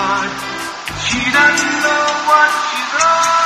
heart, she doesn't know what she's on.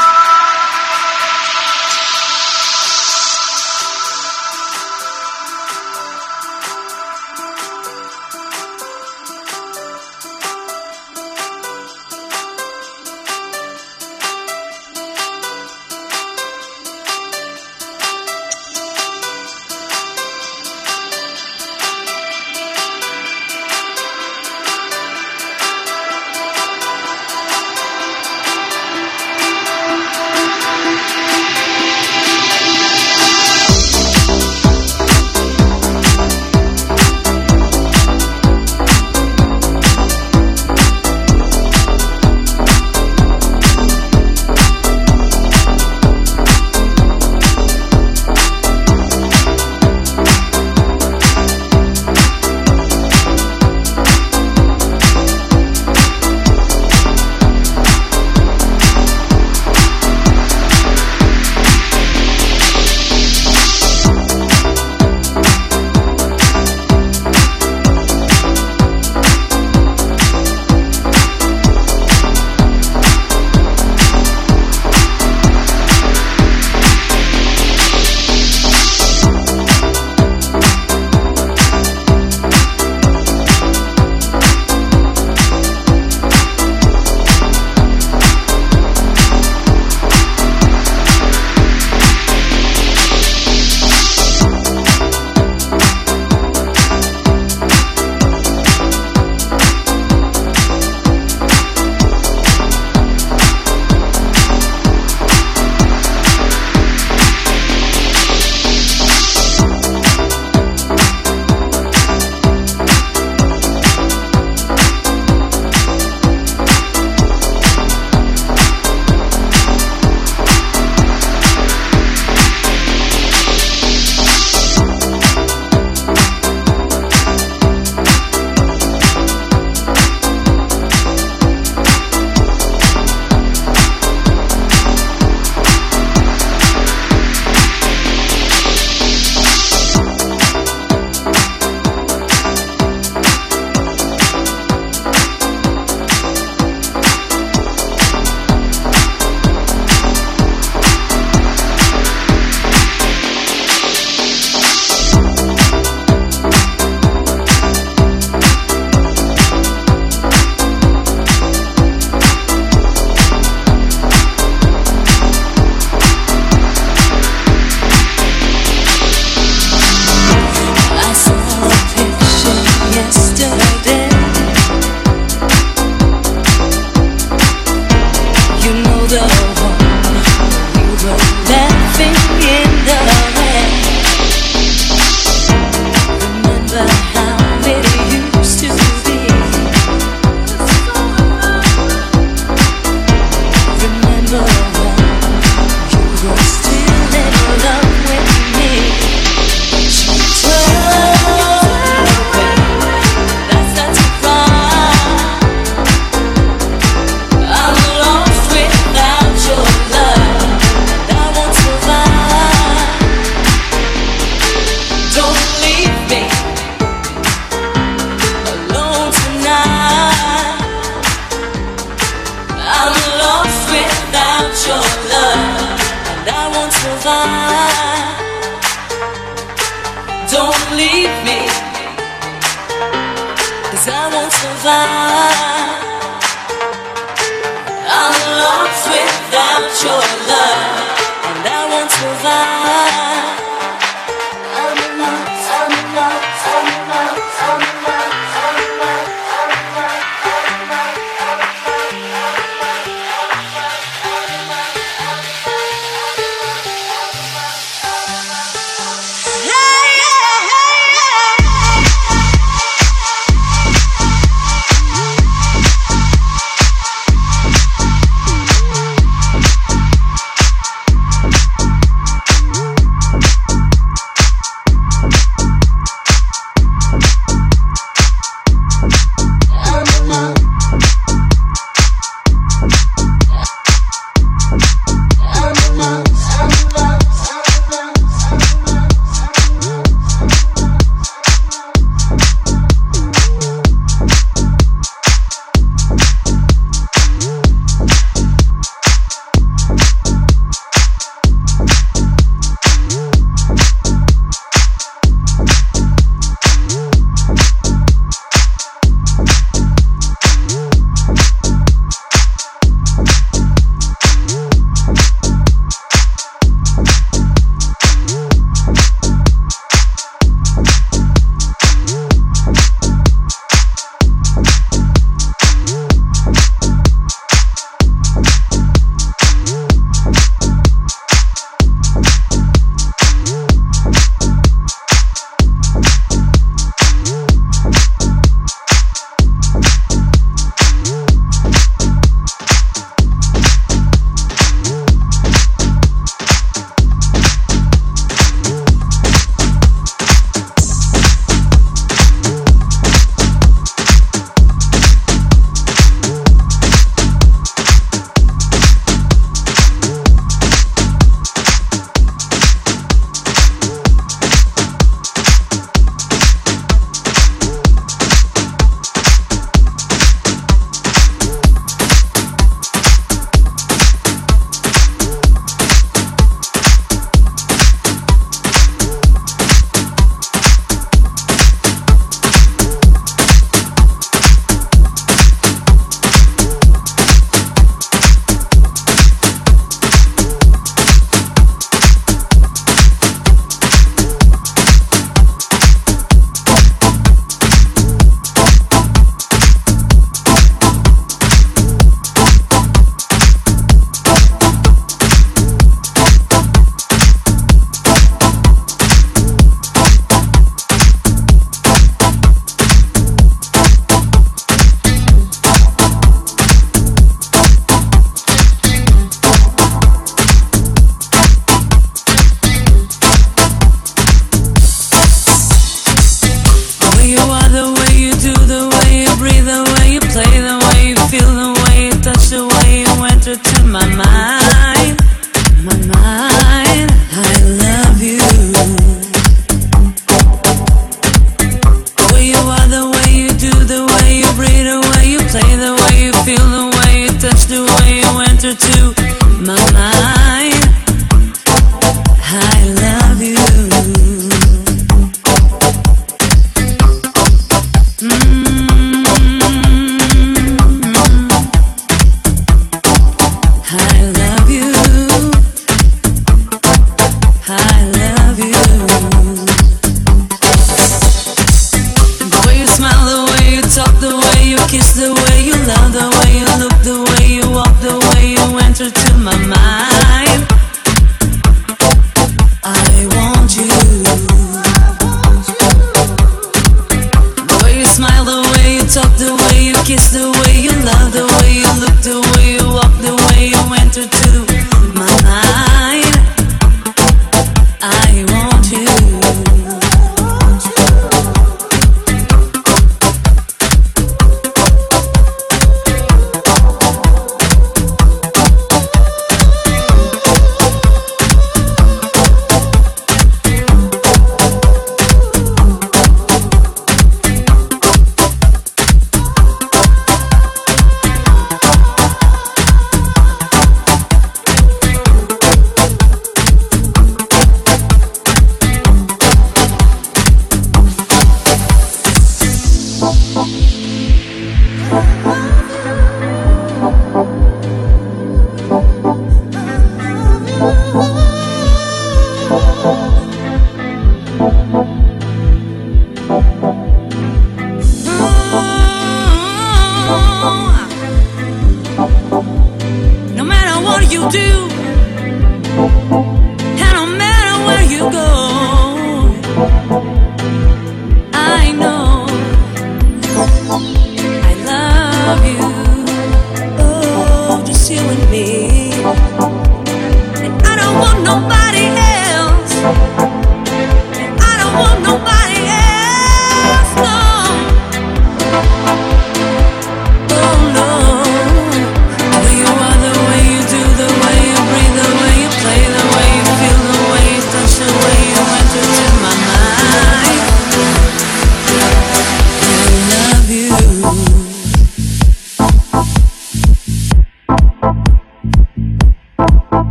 the way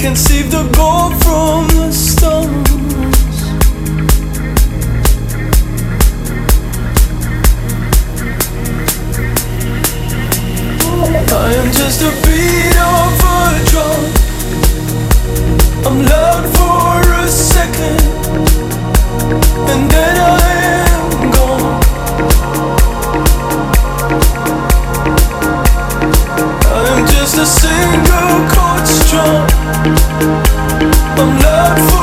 can conceived the gold from the stones. I am just a beat of a drum. I'm loved for a second, and then I am gone. I am just a single. Call strong. I'm not.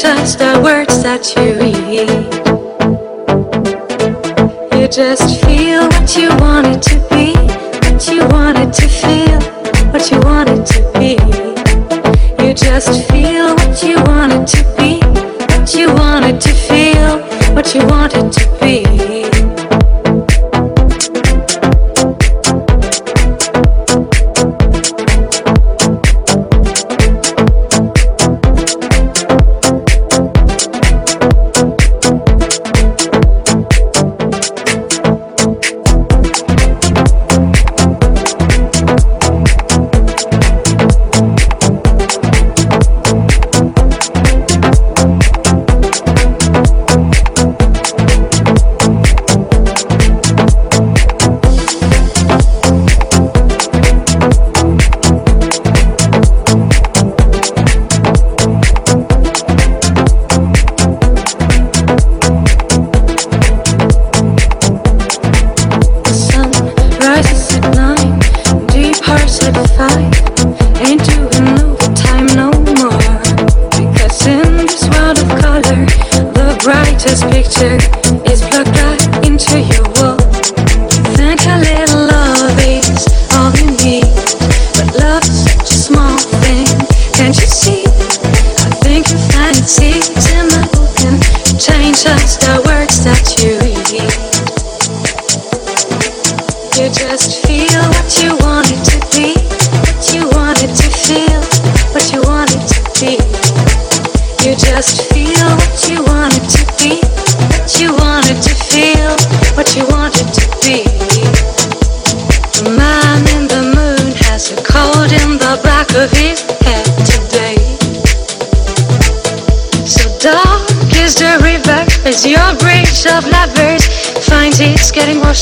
Just the words that you read. You just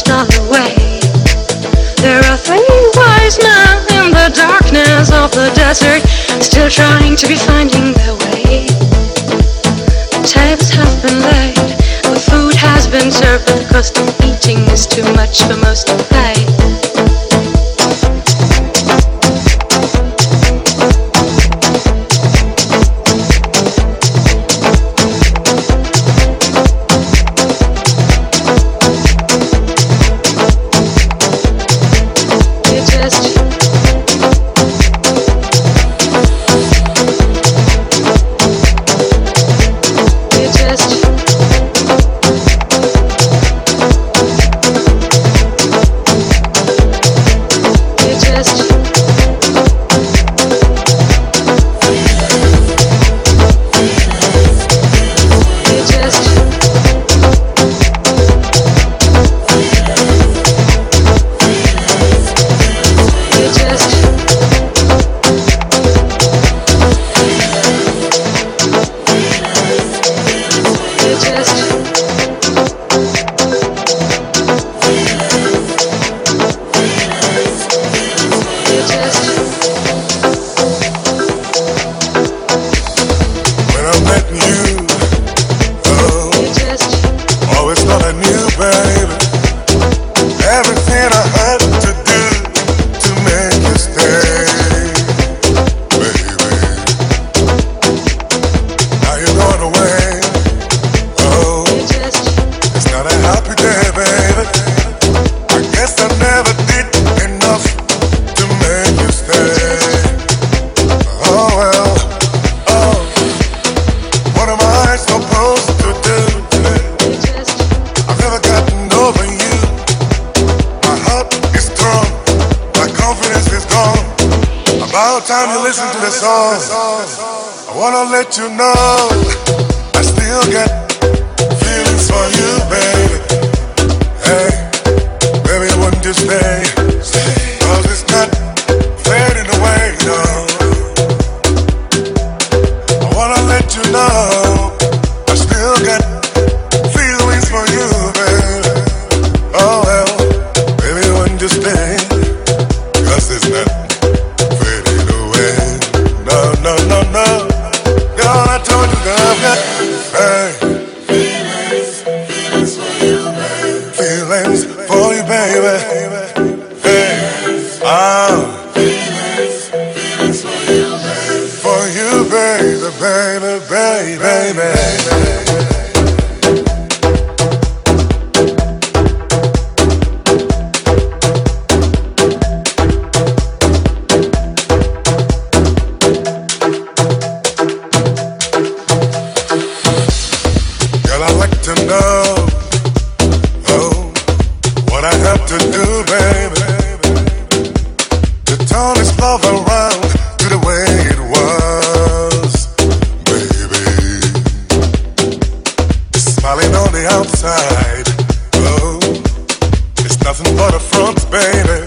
Download and listen to the song. Wanna let you know.